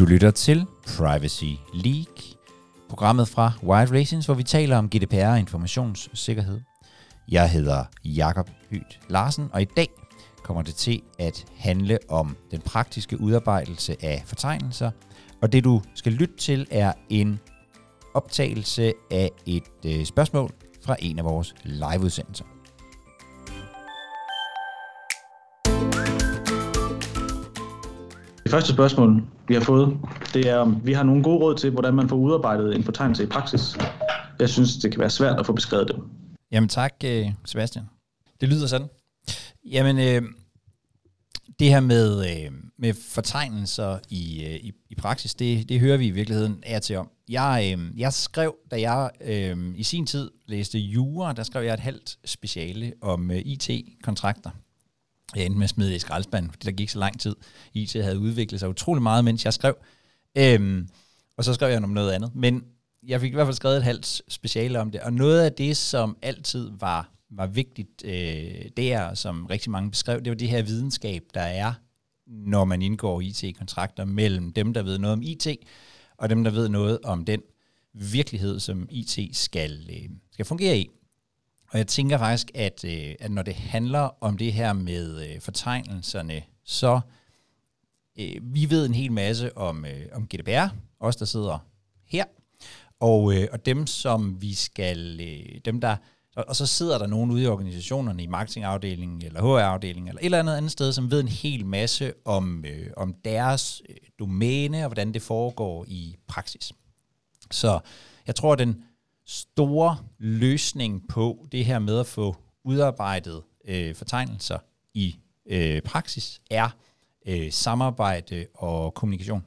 Du lytter til Privacy League, programmet fra Wild Racings, hvor vi taler om GDPR og informationssikkerhed. Jeg hedder Jakob Hyt Larsen, og i dag kommer det til at handle om den praktiske udarbejdelse af fortegnelser. Og det du skal lytte til er en optagelse af et øh, spørgsmål fra en af vores liveudsendelser. Det første spørgsmål, vi har fået, det er, om vi har nogle gode råd til, hvordan man får udarbejdet en fortegnelse i praksis. Jeg synes, det kan være svært at få beskrevet det. Jamen tak, øh, Sebastian. Det lyder sådan. Jamen, øh, det her med, øh, med fortegnelser i, øh, i, i praksis, det, det hører vi i virkeligheden af til om. Jeg, øh, jeg skrev, da jeg øh, i sin tid læste jura, der skrev jeg et halvt speciale om øh, IT-kontrakter. Jeg endte med at smide i skraldespanden, fordi der gik så lang tid. IT havde udviklet sig utrolig meget, mens jeg skrev. Øhm, og så skrev jeg om noget andet. Men jeg fik i hvert fald skrevet et halvt speciale om det. Og noget af det, som altid var, var vigtigt øh, der, som rigtig mange beskrev, det var det her videnskab, der er, når man indgår IT-kontrakter mellem dem, der ved noget om IT, og dem, der ved noget om den virkelighed, som IT skal, øh, skal fungere i. Og jeg tænker faktisk, at, øh, at når det handler om det her med øh, fortegnelserne, så øh, vi ved en hel masse om, øh, om GDPR, os der sidder her, og, øh, og dem som vi skal, øh, dem der, og, og så sidder der nogen ude i organisationerne i marketingafdelingen eller HR-afdelingen eller et eller andet andet sted, som ved en hel masse om, øh, om deres øh, domæne og hvordan det foregår i praksis. Så jeg tror, at den store løsning på det her med at få udarbejdet øh, fortegnelser i øh, praksis er øh, samarbejde og kommunikation.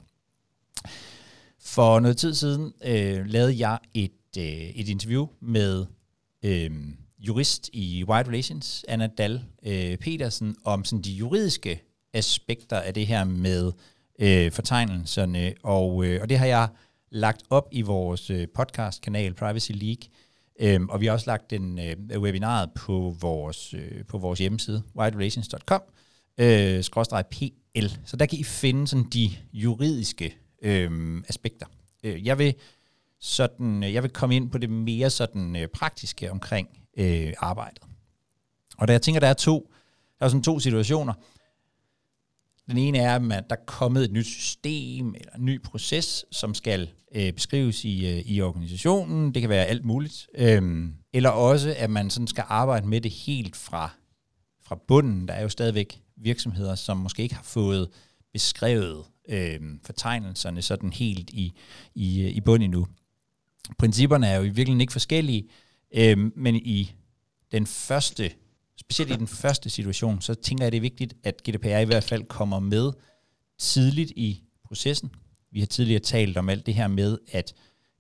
For noget tid siden øh, lavede jeg et, øh, et interview med øh, jurist i White Relations, Anna Dahl øh, Petersen, om sådan de juridiske aspekter af det her med øh, fortegnelserne, og, øh, og det har jeg lagt op i vores podcastkanal podcast-kanal Privacy League, øhm, og vi har også lagt den øh, webinaret på vores, øh, på vores hjemmeside, whiterelations.com, øh, pl. Så der kan I finde sådan de juridiske øh, aspekter. Øh, jeg vil sådan, øh, jeg vil komme ind på det mere sådan øh, praktiske omkring øh, arbejdet. Og da jeg tænker, der er to, der er sådan to situationer. Den ene er, at der er kommet et nyt system eller en ny proces, som skal øh, beskrives i, øh, i organisationen. Det kan være alt muligt. Øhm, eller også, at man sådan skal arbejde med det helt fra, fra bunden. Der er jo stadigvæk virksomheder, som måske ikke har fået beskrevet øh, fortegnelserne sådan helt i, i, øh, i bund endnu. Principperne er jo i virkeligheden ikke forskellige, øh, men i den første specielt i den første situation, så tænker jeg, det er vigtigt, at GDPR i hvert fald kommer med tidligt i processen. Vi har tidligere talt om alt det her med at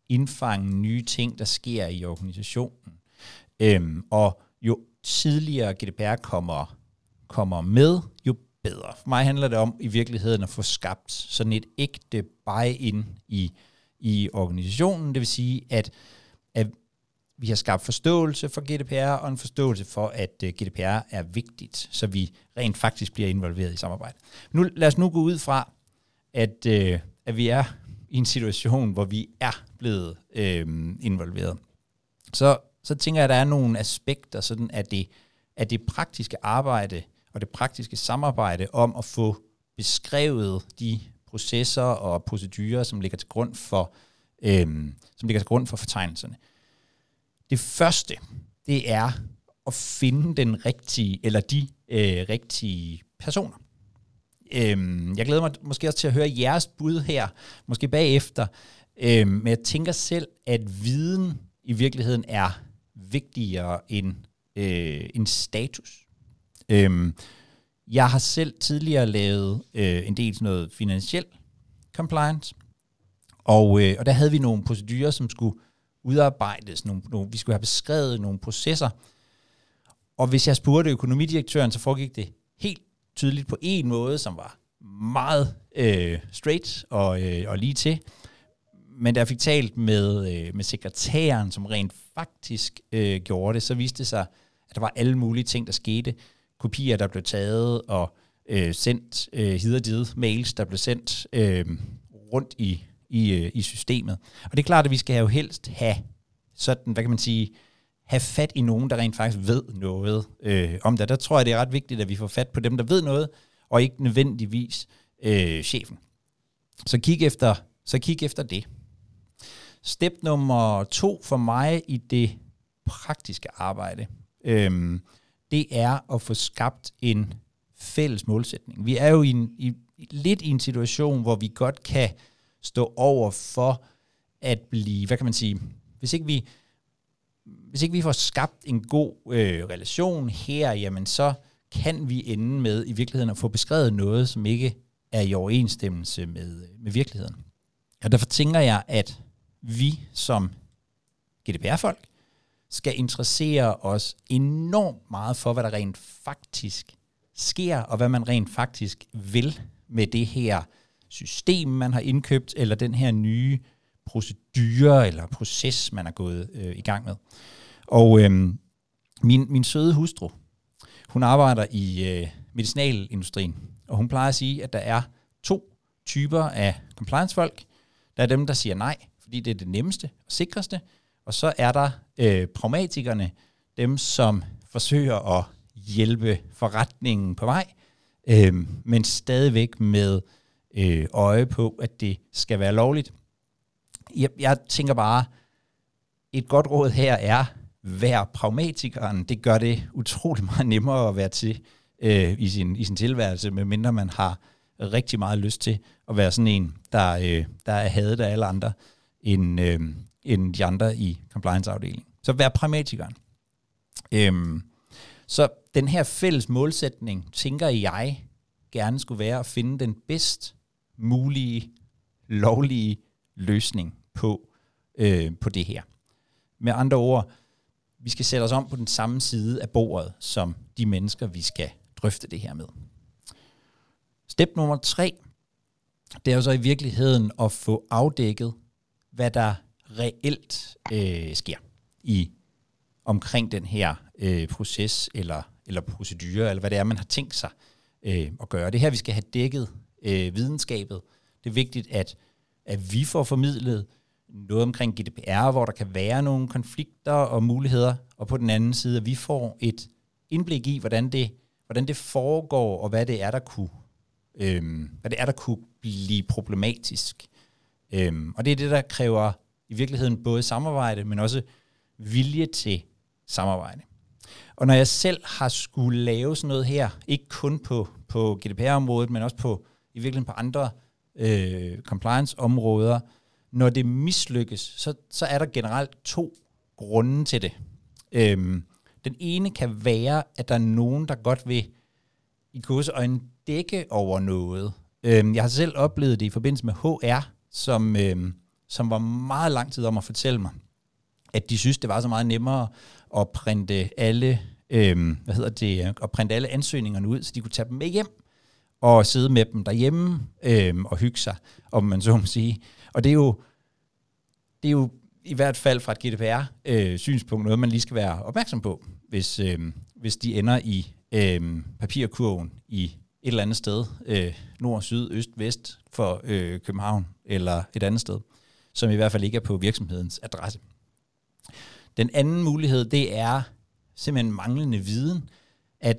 indfange nye ting, der sker i organisationen. Øhm, og jo tidligere GDPR kommer, kommer med, jo bedre. For mig handler det om i virkeligheden at få skabt sådan et ægte buy-in i, i organisationen. Det vil sige, at, at vi har skabt forståelse for GDPR og en forståelse for, at øh, GDPR er vigtigt, så vi rent faktisk bliver involveret i samarbejde. Nu, lad os nu gå ud fra, at, øh, at vi er i en situation, hvor vi er blevet øh, involveret. Så, så tænker jeg, at der er nogle aspekter sådan af det, af det praktiske arbejde og det praktiske samarbejde om at få beskrevet de processer og procedurer, som ligger til grund for, øh, som ligger til grund for fortegnelserne. Det første, det er at finde den rigtige, eller de øh, rigtige personer. Øhm, jeg glæder mig måske også til at høre jeres bud her, måske bagefter. Øhm, men jeg tænker selv, at viden i virkeligheden er vigtigere end, øh, end status. Øhm, jeg har selv tidligere lavet øh, en del sådan noget finansiel compliance, og, øh, og der havde vi nogle procedurer, som skulle udarbejdes, nogle, nogle, vi skulle have beskrevet nogle processer. Og hvis jeg spurgte økonomidirektøren, så foregik det helt tydeligt på en måde, som var meget øh, straight og, øh, og lige til. Men da jeg fik talt med, øh, med sekretæren, som rent faktisk øh, gjorde det, så viste det sig, at der var alle mulige ting, der skete. Kopier, der blev taget og øh, sendt, øh, hiderdid mails, der blev sendt, øh, rundt i, i, øh, i systemet. Og det er klart, at vi skal jo helst have sådan, hvad kan man sige, have fat i nogen, der rent faktisk ved noget øh, om det. Der tror jeg, det er ret vigtigt, at vi får fat på dem, der ved noget, og ikke nødvendigvis øh, chefen. Så kig efter, så kig efter det. Step nummer to for mig i det praktiske arbejde, øh, det er at få skabt en fælles målsætning. Vi er jo i en, i, lidt i en situation, hvor vi godt kan stå over for at blive, hvad kan man sige, hvis ikke vi, hvis ikke vi får skabt en god øh, relation her, jamen så kan vi ende med i virkeligheden at få beskrevet noget, som ikke er i overensstemmelse med, øh, med virkeligheden. Og derfor tænker jeg, at vi som GDPR-folk skal interessere os enormt meget for, hvad der rent faktisk sker, og hvad man rent faktisk vil med det her system, man har indkøbt, eller den her nye procedure eller proces, man er gået øh, i gang med. Og øh, min, min søde hustru, hun arbejder i øh, medicinalindustrien, og hun plejer at sige, at der er to typer af compliance-folk. Der er dem, der siger nej, fordi det er det nemmeste og sikreste, og så er der øh, pragmatikerne, dem som forsøger at hjælpe forretningen på vej, øh, men stadigvæk med øh, øje på, at det skal være lovligt. Jeg, jeg tænker bare, et godt råd her er, vær pragmatikeren. Det gør det utrolig meget nemmere at være til øh, i, sin, i sin tilværelse, medmindre man har rigtig meget lyst til at være sådan en, der, øh, der er hadet af alle andre, end, øh, end de andre i compliance-afdelingen. Så vær pragmatikeren. Øhm, så den her fælles målsætning, tænker jeg, gerne skulle være at finde den bedst mulige, lovlige løsning på, øh, på det her. Med andre ord, vi skal sætte os om på den samme side af bordet, som de mennesker, vi skal drøfte det her med. Step nummer tre, det er jo så i virkeligheden at få afdækket, hvad der reelt øh, sker i omkring den her øh, proces eller, eller procedure, eller hvad det er, man har tænkt sig øh, at gøre. Det her, vi skal have dækket øh, videnskabet. Det er vigtigt, at, at vi får formidlet noget omkring GDPR, hvor der kan være nogle konflikter og muligheder, og på den anden side, at vi får et indblik i, hvordan det, hvordan det foregår, og hvad det er, der kunne, øhm, hvad det er, der kunne blive problematisk. Øhm, og det er det, der kræver i virkeligheden både samarbejde, men også vilje til samarbejde. Og når jeg selv har skulle lave sådan noget her, ikke kun på, på GDPR-området, men også på i virkeligheden på andre øh, compliance-områder, når det mislykkes, så, så er der generelt to grunde til det. Øhm, den ene kan være, at der er nogen, der godt vil i en dække over noget. Øhm, jeg har selv oplevet det i forbindelse med HR, som, øhm, som var meget lang tid om at fortælle mig, at de synes, det var så meget nemmere at printe alle, øhm, hvad hedder det, at printe alle ansøgningerne ud, så de kunne tage dem med hjem og sidde med dem derhjemme øh, og hygge sig, om man så må sige. Og det er jo, det er jo i hvert fald fra et GDPR-synspunkt øh, noget, man lige skal være opmærksom på, hvis, øh, hvis de ender i øh, papirkurven i et eller andet sted, øh, nord, syd, øst, vest for øh, København eller et andet sted, som i hvert fald ikke er på virksomhedens adresse. Den anden mulighed, det er simpelthen manglende viden, at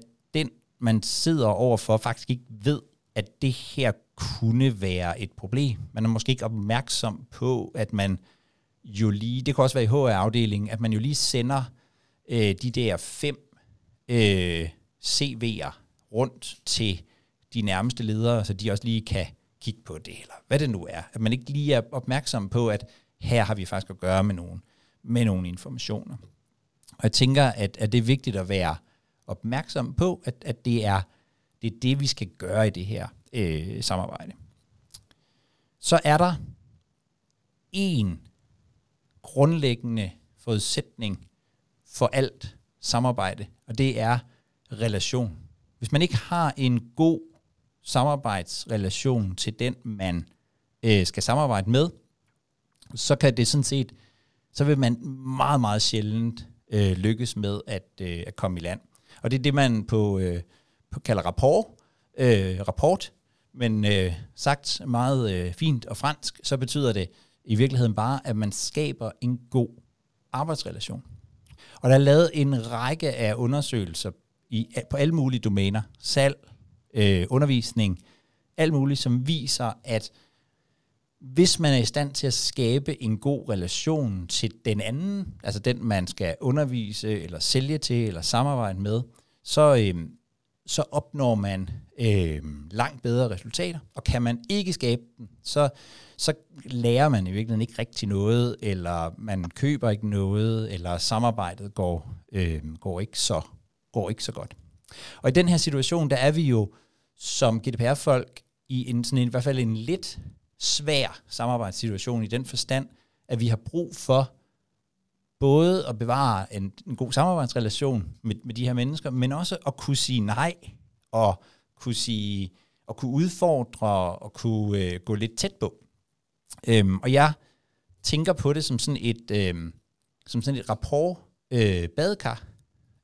man sidder overfor, faktisk ikke ved, at det her kunne være et problem. Man er måske ikke opmærksom på, at man jo lige, det kan også være i HR-afdelingen, at man jo lige sender øh, de der fem øh, CV'er rundt til de nærmeste ledere, så de også lige kan kigge på det, eller hvad det nu er. At man ikke lige er opmærksom på, at her har vi faktisk at gøre med nogle, med nogle informationer. Og jeg tænker, at, at det er vigtigt at være opmærksom på, at, at det, er, det er det, vi skal gøre i det her øh, samarbejde. Så er der en grundlæggende forudsætning for alt samarbejde, og det er relation. Hvis man ikke har en god samarbejdsrelation til den, man øh, skal samarbejde med, så kan det sådan set, så vil man meget, meget sjældent øh, lykkes med at, øh, at komme i land. Og det er det, man på, øh, på kalder rapport, øh, rapport men øh, sagt meget øh, fint og fransk, så betyder det i virkeligheden bare, at man skaber en god arbejdsrelation. Og der er lavet en række af undersøgelser i, på alle mulige domæner, salg, øh, undervisning, alt muligt, som viser, at hvis man er i stand til at skabe en god relation til den anden, altså den, man skal undervise, eller sælge til, eller samarbejde med, så, øh, så opnår man øh, langt bedre resultater, og kan man ikke skabe dem, så, så lærer man i virkeligheden ikke rigtig noget, eller man køber ikke noget, eller samarbejdet går, øh, går, ikke, så, går ikke så godt. Og i den her situation, der er vi jo som GDPR-folk i en, sådan en, i hvert fald en lidt svær samarbejdssituation i den forstand, at vi har brug for både at bevare en, en god samarbejdsrelation med, med de her mennesker, men også at kunne sige nej, og kunne sige, og kunne udfordre, og kunne øh, gå lidt tæt på. Øhm, og jeg tænker på det som sådan et, øh, som sådan et rapport øh, badekar.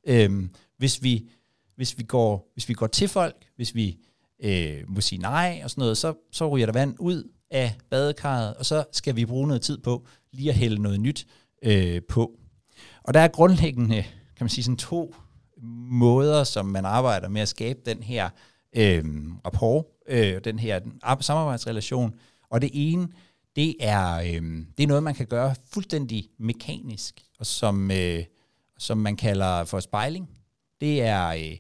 Øhm, hvis vi hvis vi går hvis vi går til folk, hvis vi øh, må sige nej og sådan noget, så så ryger der vand ud af badekarret, og så skal vi bruge noget tid på lige at hælde noget nyt øh, på. Og der er grundlæggende, kan man sige, sådan to måder, som man arbejder med at skabe den her øh, rapport, øh, den her samarbejdsrelation. Og det ene, det er, øh, det er noget, man kan gøre fuldstændig mekanisk, og som, øh, som man kalder for spejling. Det er, øh,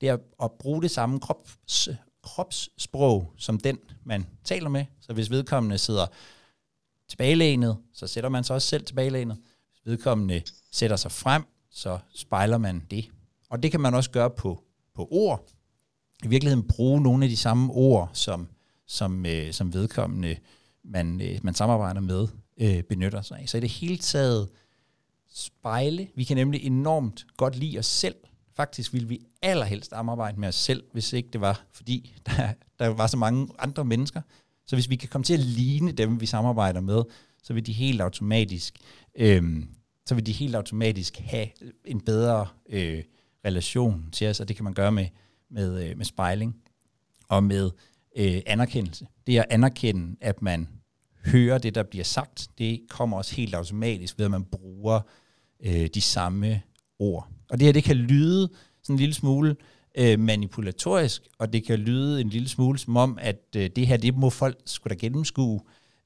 det er at bruge det samme krops, kropssprog som den, man taler med. Så hvis vedkommende sidder tilbagelænet, så sætter man sig også selv tilbagelænet. Hvis vedkommende sætter sig frem, så spejler man det. Og det kan man også gøre på, på ord. I virkeligheden bruge nogle af de samme ord, som, som, øh, som vedkommende man, øh, man samarbejder med, øh, benytter sig af. Så i det hele taget spejle. Vi kan nemlig enormt godt lide os selv. Faktisk ville vi allerhelst samarbejde med os selv, hvis ikke det var, fordi der, der var så mange andre mennesker. Så hvis vi kan komme til at ligne dem, vi samarbejder med, så vil de helt automatisk, øh, så vil de helt automatisk have en bedre øh, relation til os, og det kan man gøre med, med, øh, med spejling og med øh, anerkendelse. Det at anerkende, at man hører det, der bliver sagt, det kommer også helt automatisk ved, at man bruger øh, de samme ord. Og det her, det kan lyde sådan en lille smule øh, manipulatorisk, og det kan lyde en lille smule som om, at øh, det her, det må folk skulle da gennemskue.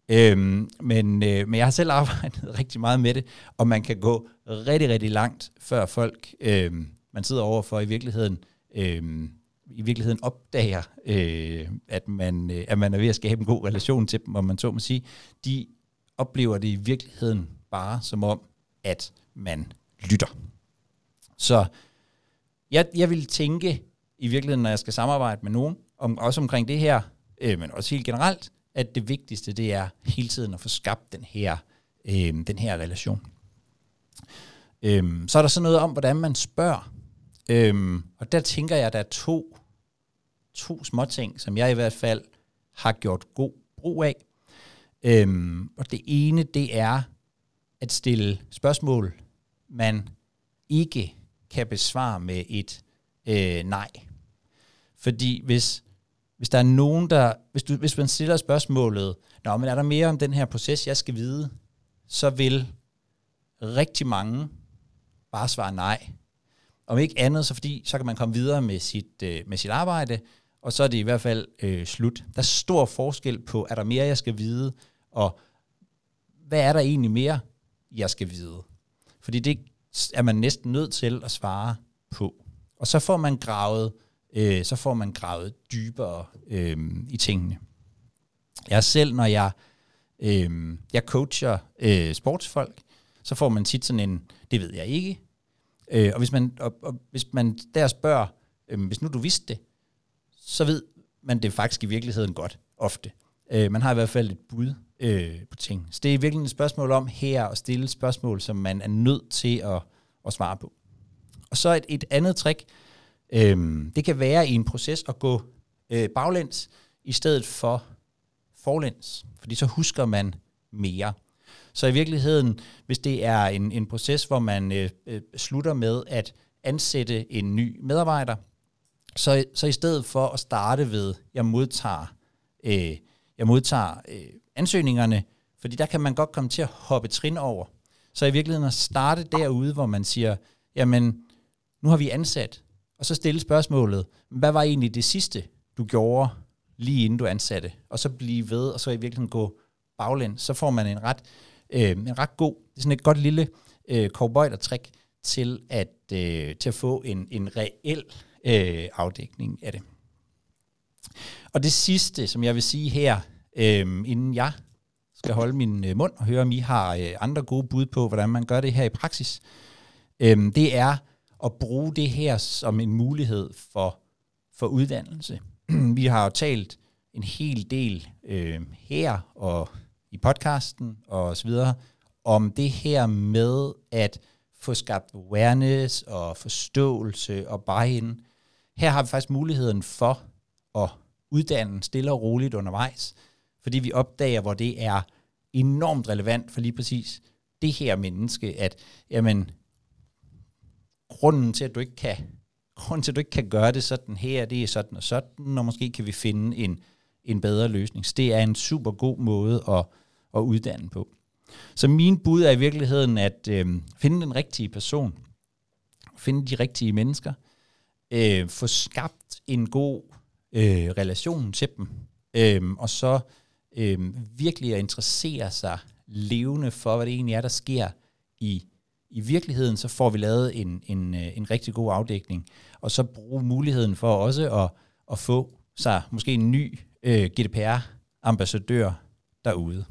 Øhm, men, øh, men jeg har selv arbejdet rigtig meget med det, og man kan gå rigtig, rigtig langt, før folk, øh, man sidder overfor i virkeligheden, øh, i virkeligheden opdager, øh, at, man, øh, at man er ved at skabe en god relation til dem, om man så må sige, de oplever det i virkeligheden bare som om, at man lytter. Så jeg, jeg vil tænke i virkeligheden, når jeg skal samarbejde med nogen, om, også omkring det her, øh, men også helt generelt, at det vigtigste, det er hele tiden at få skabt den her, øh, den her relation. Øh, så er der så noget om, hvordan man spørger. Øh, og der tænker jeg, at der er to, to små ting, som jeg i hvert fald har gjort god brug af. Øh, og det ene, det er at stille spørgsmål, man ikke kan besvare med et øh, nej. Fordi hvis, hvis der er nogen, der... Hvis, du, hvis man stiller spørgsmålet, Nå, men er der mere om den her proces, jeg skal vide, så vil rigtig mange bare svare nej. Om ikke andet, så fordi så kan man komme videre med sit, øh, med sit arbejde, og så er det i hvert fald øh, slut. Der er stor forskel på, er der mere, jeg skal vide, og hvad er der egentlig mere, jeg skal vide? Fordi det er man næsten nødt til at svare på. Og så får man gravet, øh, så får man gravet dybere øh, i tingene. Jeg selv, når jeg, øh, jeg coacher øh, sportsfolk, så får man tit sådan en, det ved jeg ikke. Øh, og, hvis man, og, og hvis man der spørger, øh, hvis nu du vidste det, så ved man det faktisk i virkeligheden godt, ofte. Øh, man har i hvert fald et bud øh, på ting. Så det er virkelig et spørgsmål om her at stille spørgsmål, som man er nødt til at, at svare på. Og så et, et andet trick, øh, det kan være i en proces at gå øh, baglæns i stedet for forlæns, fordi så husker man mere. Så i virkeligheden, hvis det er en, en proces, hvor man øh, øh, slutter med at ansætte en ny medarbejder, så, så i stedet for at starte ved, jeg modtager øh, jeg modtager øh, ansøgningerne, fordi der kan man godt komme til at hoppe trin over. Så i virkeligheden at starte derude, hvor man siger, jamen, nu har vi ansat, og så stille spørgsmålet, hvad var egentlig det sidste, du gjorde, lige inden du ansatte, og så blive ved, og så i virkeligheden gå baglæns, så får man en ret, øh, en ret god, det er sådan et godt lille øh, cowboy-trick til at, øh, til at få en, en reel øh, afdækning af det. Og det sidste, som jeg vil sige her, øh, inden jeg skal holde min øh, mund og høre, om I har øh, andre gode bud på, hvordan man gør det her i praksis, øh, det er at bruge det her som en mulighed for, for uddannelse. Vi har jo talt en hel del øh, her og i podcasten og så videre, om det her med at få skabt awareness og forståelse og buy-in. Her har vi faktisk muligheden for at uddanne stille og roligt undervejs, fordi vi opdager, hvor det er enormt relevant for lige præcis det her menneske, at jamen, grunden til, at du ikke kan grunden til, at du ikke kan gøre det sådan her, det er sådan og sådan, og måske kan vi finde en, en bedre løsning. Så det er en super god måde at, at uddanne på. Så min bud er i virkeligheden at øh, finde den rigtige person, finde de rigtige mennesker, øh, få skabt en god øh, relationen til dem, øh, og så øh, virkelig at interessere sig levende for, hvad det egentlig er, der sker i, i virkeligheden, så får vi lavet en, en, øh, en rigtig god afdækning, og så bruge muligheden for også at, at få sig måske en ny øh, GDPR-ambassadør derude.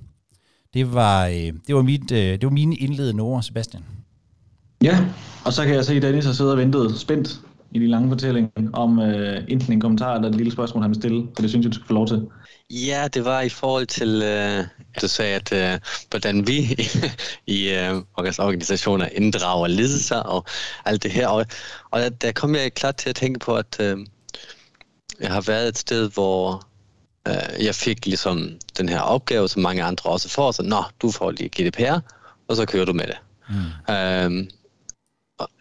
Det var, øh, det var, mit, øh, det var mine indledende ord, Sebastian. Ja, og så kan jeg se, at Dennis har siddet og ventet spændt i de lange fortællinger om øh, enten en kommentar eller et lille spørgsmål, han vil stille, så det synes jeg, du skal få lov til. Ja, det var i forhold til, øh, du sagde, at øh, hvordan vi i øh, organisationer inddrager ledelser og alt det her. Og, og der kom jeg klart til at tænke på, at øh, jeg har været et sted, hvor øh, jeg fik ligesom den her opgave, som mange andre også får, så nå, du får lige GDPR, og så kører du med det. Mm. Øhm,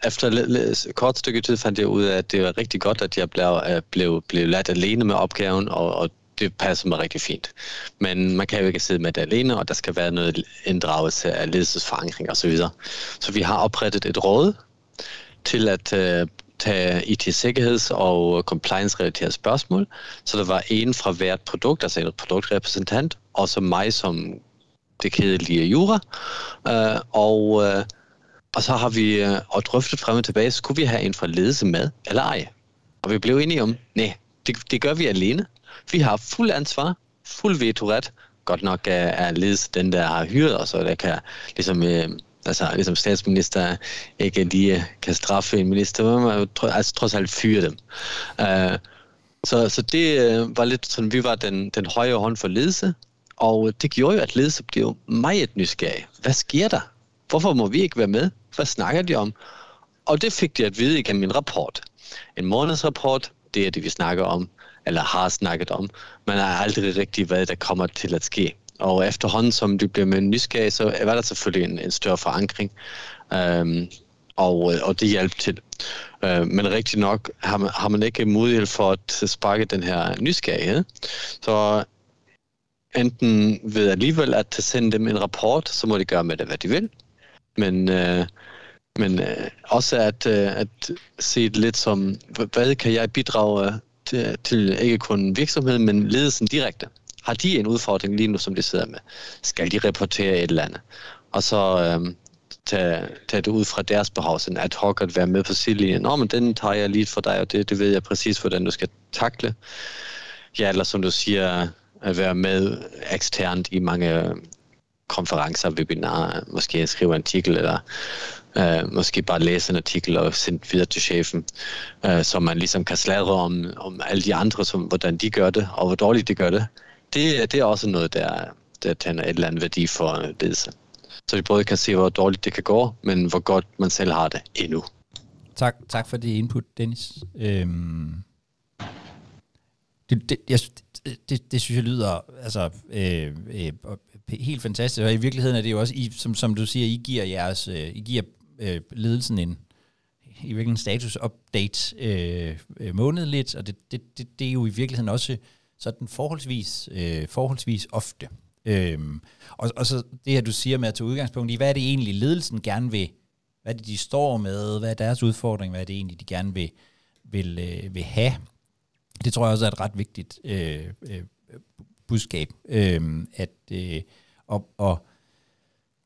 efter et kort stykke tid fandt jeg ud af, at det var rigtig godt, at jeg blev, øh, blev, blev ladt alene med opgaven, og, og det passer mig rigtig fint. Men man kan jo ikke sidde med det alene, og der skal være noget inddragelse af ledelsesforankring osv. Så, videre. så vi har oprettet et råd til at uh, tage IT-sikkerheds- og compliance-relaterede spørgsmål. Så der var en fra hvert produkt, altså en produktrepræsentant, og så mig som det kedelige jura. Uh, og, uh, og så har vi øh, og drøftet frem og tilbage, skulle vi have en fra ledelse med, eller ej? Og vi blev enige om, nej, det, det gør vi alene. Vi har fuld ansvar, fuld vetoret. Godt nok er, er ledelse den, der har hyret os, og der kan ligesom... Øh, altså ligesom statsminister ikke lige øh, kan straffe en minister, men man tro, altså, trods alt fyre dem. Uh, så, så det uh, var lidt sådan, vi var den, den højre hånd for ledelse, og det gjorde jo, at ledelse blev meget nysgerrig. Hvad sker der? Hvorfor må vi ikke være med? Hvad snakker de om? Og det fik de at vide igennem min rapport. En månedsrapport, det er det, vi snakker om, eller har snakket om. Man har aldrig rigtig, hvad der kommer til at ske. Og efterhånden, som du bliver med nysgerrig, så var der selvfølgelig en, en større forankring. Øhm, og, øh, og det hjalp til. Øh, men rigtig nok har man, har man ikke mulighed for at sparke den her nysgerrighed. Så enten ved alligevel at sende dem en rapport, så må de gøre med det, hvad de vil. Men, øh, men øh, også at, øh, at se det lidt som, hvad kan jeg bidrage øh, til, til ikke kun virksomheden, men ledelsen direkte. Har de en udfordring lige nu, som de sidder med? Skal de rapportere et eller andet? Og så øh, tage, tage det ud fra deres behov, sådan at hoc at være med på sidelinjen. Nå, men den tager jeg lige for dig, og det, det ved jeg præcis, hvordan du skal takle. Ja, eller som du siger, at være med eksternt i mange konferencer, webinarer, måske skrive en artikel, eller øh, måske bare læse en artikel og sende videre til chefen, øh, så man ligesom kan sladre om, om alle de andre, som, hvordan de gør det, og hvor dårligt de gør det. Det, det er også noget, der, der tænder et eller andet værdi for ledelse. Så de både kan se, hvor dårligt det kan gå, men hvor godt man selv har det endnu. Tak, tak for det input, Dennis. Øhm, det, det, jeg, det, det synes jeg lyder altså, øh, øh, helt fantastisk, og i virkeligheden er det jo også, I, som, som du siger, I giver, jeres, øh, I giver øh, ledelsen en i virkeligheden status update øh, øh, månedligt, og det, det, det, det er jo i virkeligheden også sådan forholdsvis, øh, forholdsvis ofte. Øhm, og, og så det her, du siger med at tage udgangspunkt i, hvad er det egentlig ledelsen gerne vil, hvad er det, de står med, hvad er deres udfordring, hvad er det egentlig, de gerne vil, vil, øh, vil have. Det tror jeg også er et ret vigtigt øh, øh, budskab, øh, at øh, og, og,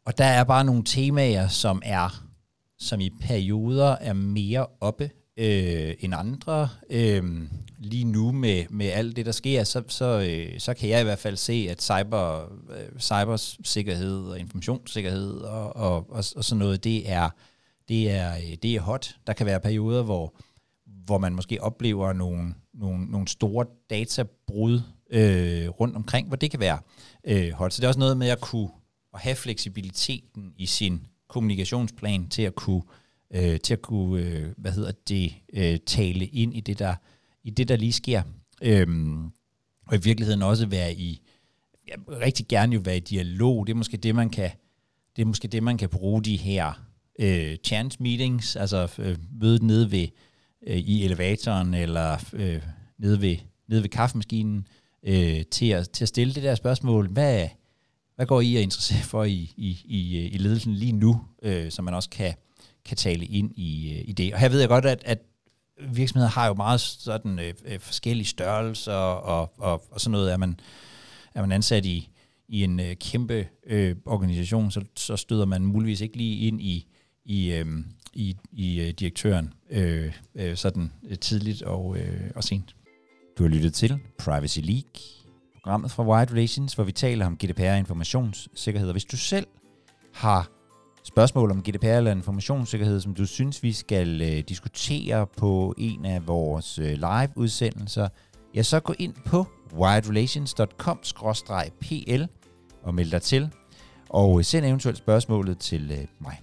og der er bare nogle temaer, som er som i perioder er mere oppe øh, end andre. Øh, lige nu med, med alt det, der sker, så, så, øh, så kan jeg i hvert fald se, at cyber, øh, cybersikkerhed og informationssikkerhed og, og, og, og sådan noget, det er, det, er, øh, det er hot. Der kan være perioder, hvor, hvor man måske oplever nogle, nogle, nogle store databrud øh, rundt omkring, hvor det kan være øh, hold. Så det er også noget med at kunne at have fleksibiliteten i sin kommunikationsplan til at kunne øh, til at kunne øh, hvad hedder det øh, tale ind i det der i det der lige sker. Øhm, og i virkeligheden også være i ja, rigtig gerne jo være i dialog. Det er måske det man kan det er måske det man kan bruge de her øh, chance meetings, altså øh, mødet nede ved øh, i elevatoren eller øh, nede ved nede ved kaffemaskinen øh, til at til at stille det der spørgsmål. Hvad hvad går I at interessere for i, i, i, øh, i ledelsen lige nu, øh, så man også kan, kan tale ind i, øh, i det? Og her ved jeg godt, at, at virksomheder har jo meget sådan øh, øh, forskellige størrelser, og, og, og sådan noget. Er man, er man ansat i, i en øh, kæmpe øh, organisation, så, så støder man muligvis ikke lige ind i, i, øh, i, i øh, direktøren øh, øh, sådan øh, tidligt og, øh, og sent. Du har lyttet til Privacy League programmet fra Wide Relations, hvor vi taler om GDPR og informationssikkerhed. Og hvis du selv har spørgsmål om GDPR eller informationssikkerhed, som du synes, vi skal øh, diskutere på en af vores øh, live-udsendelser, ja, så gå ind på widerelations.com-pl og meld dig til, og øh, send eventuelt spørgsmålet til øh, mig.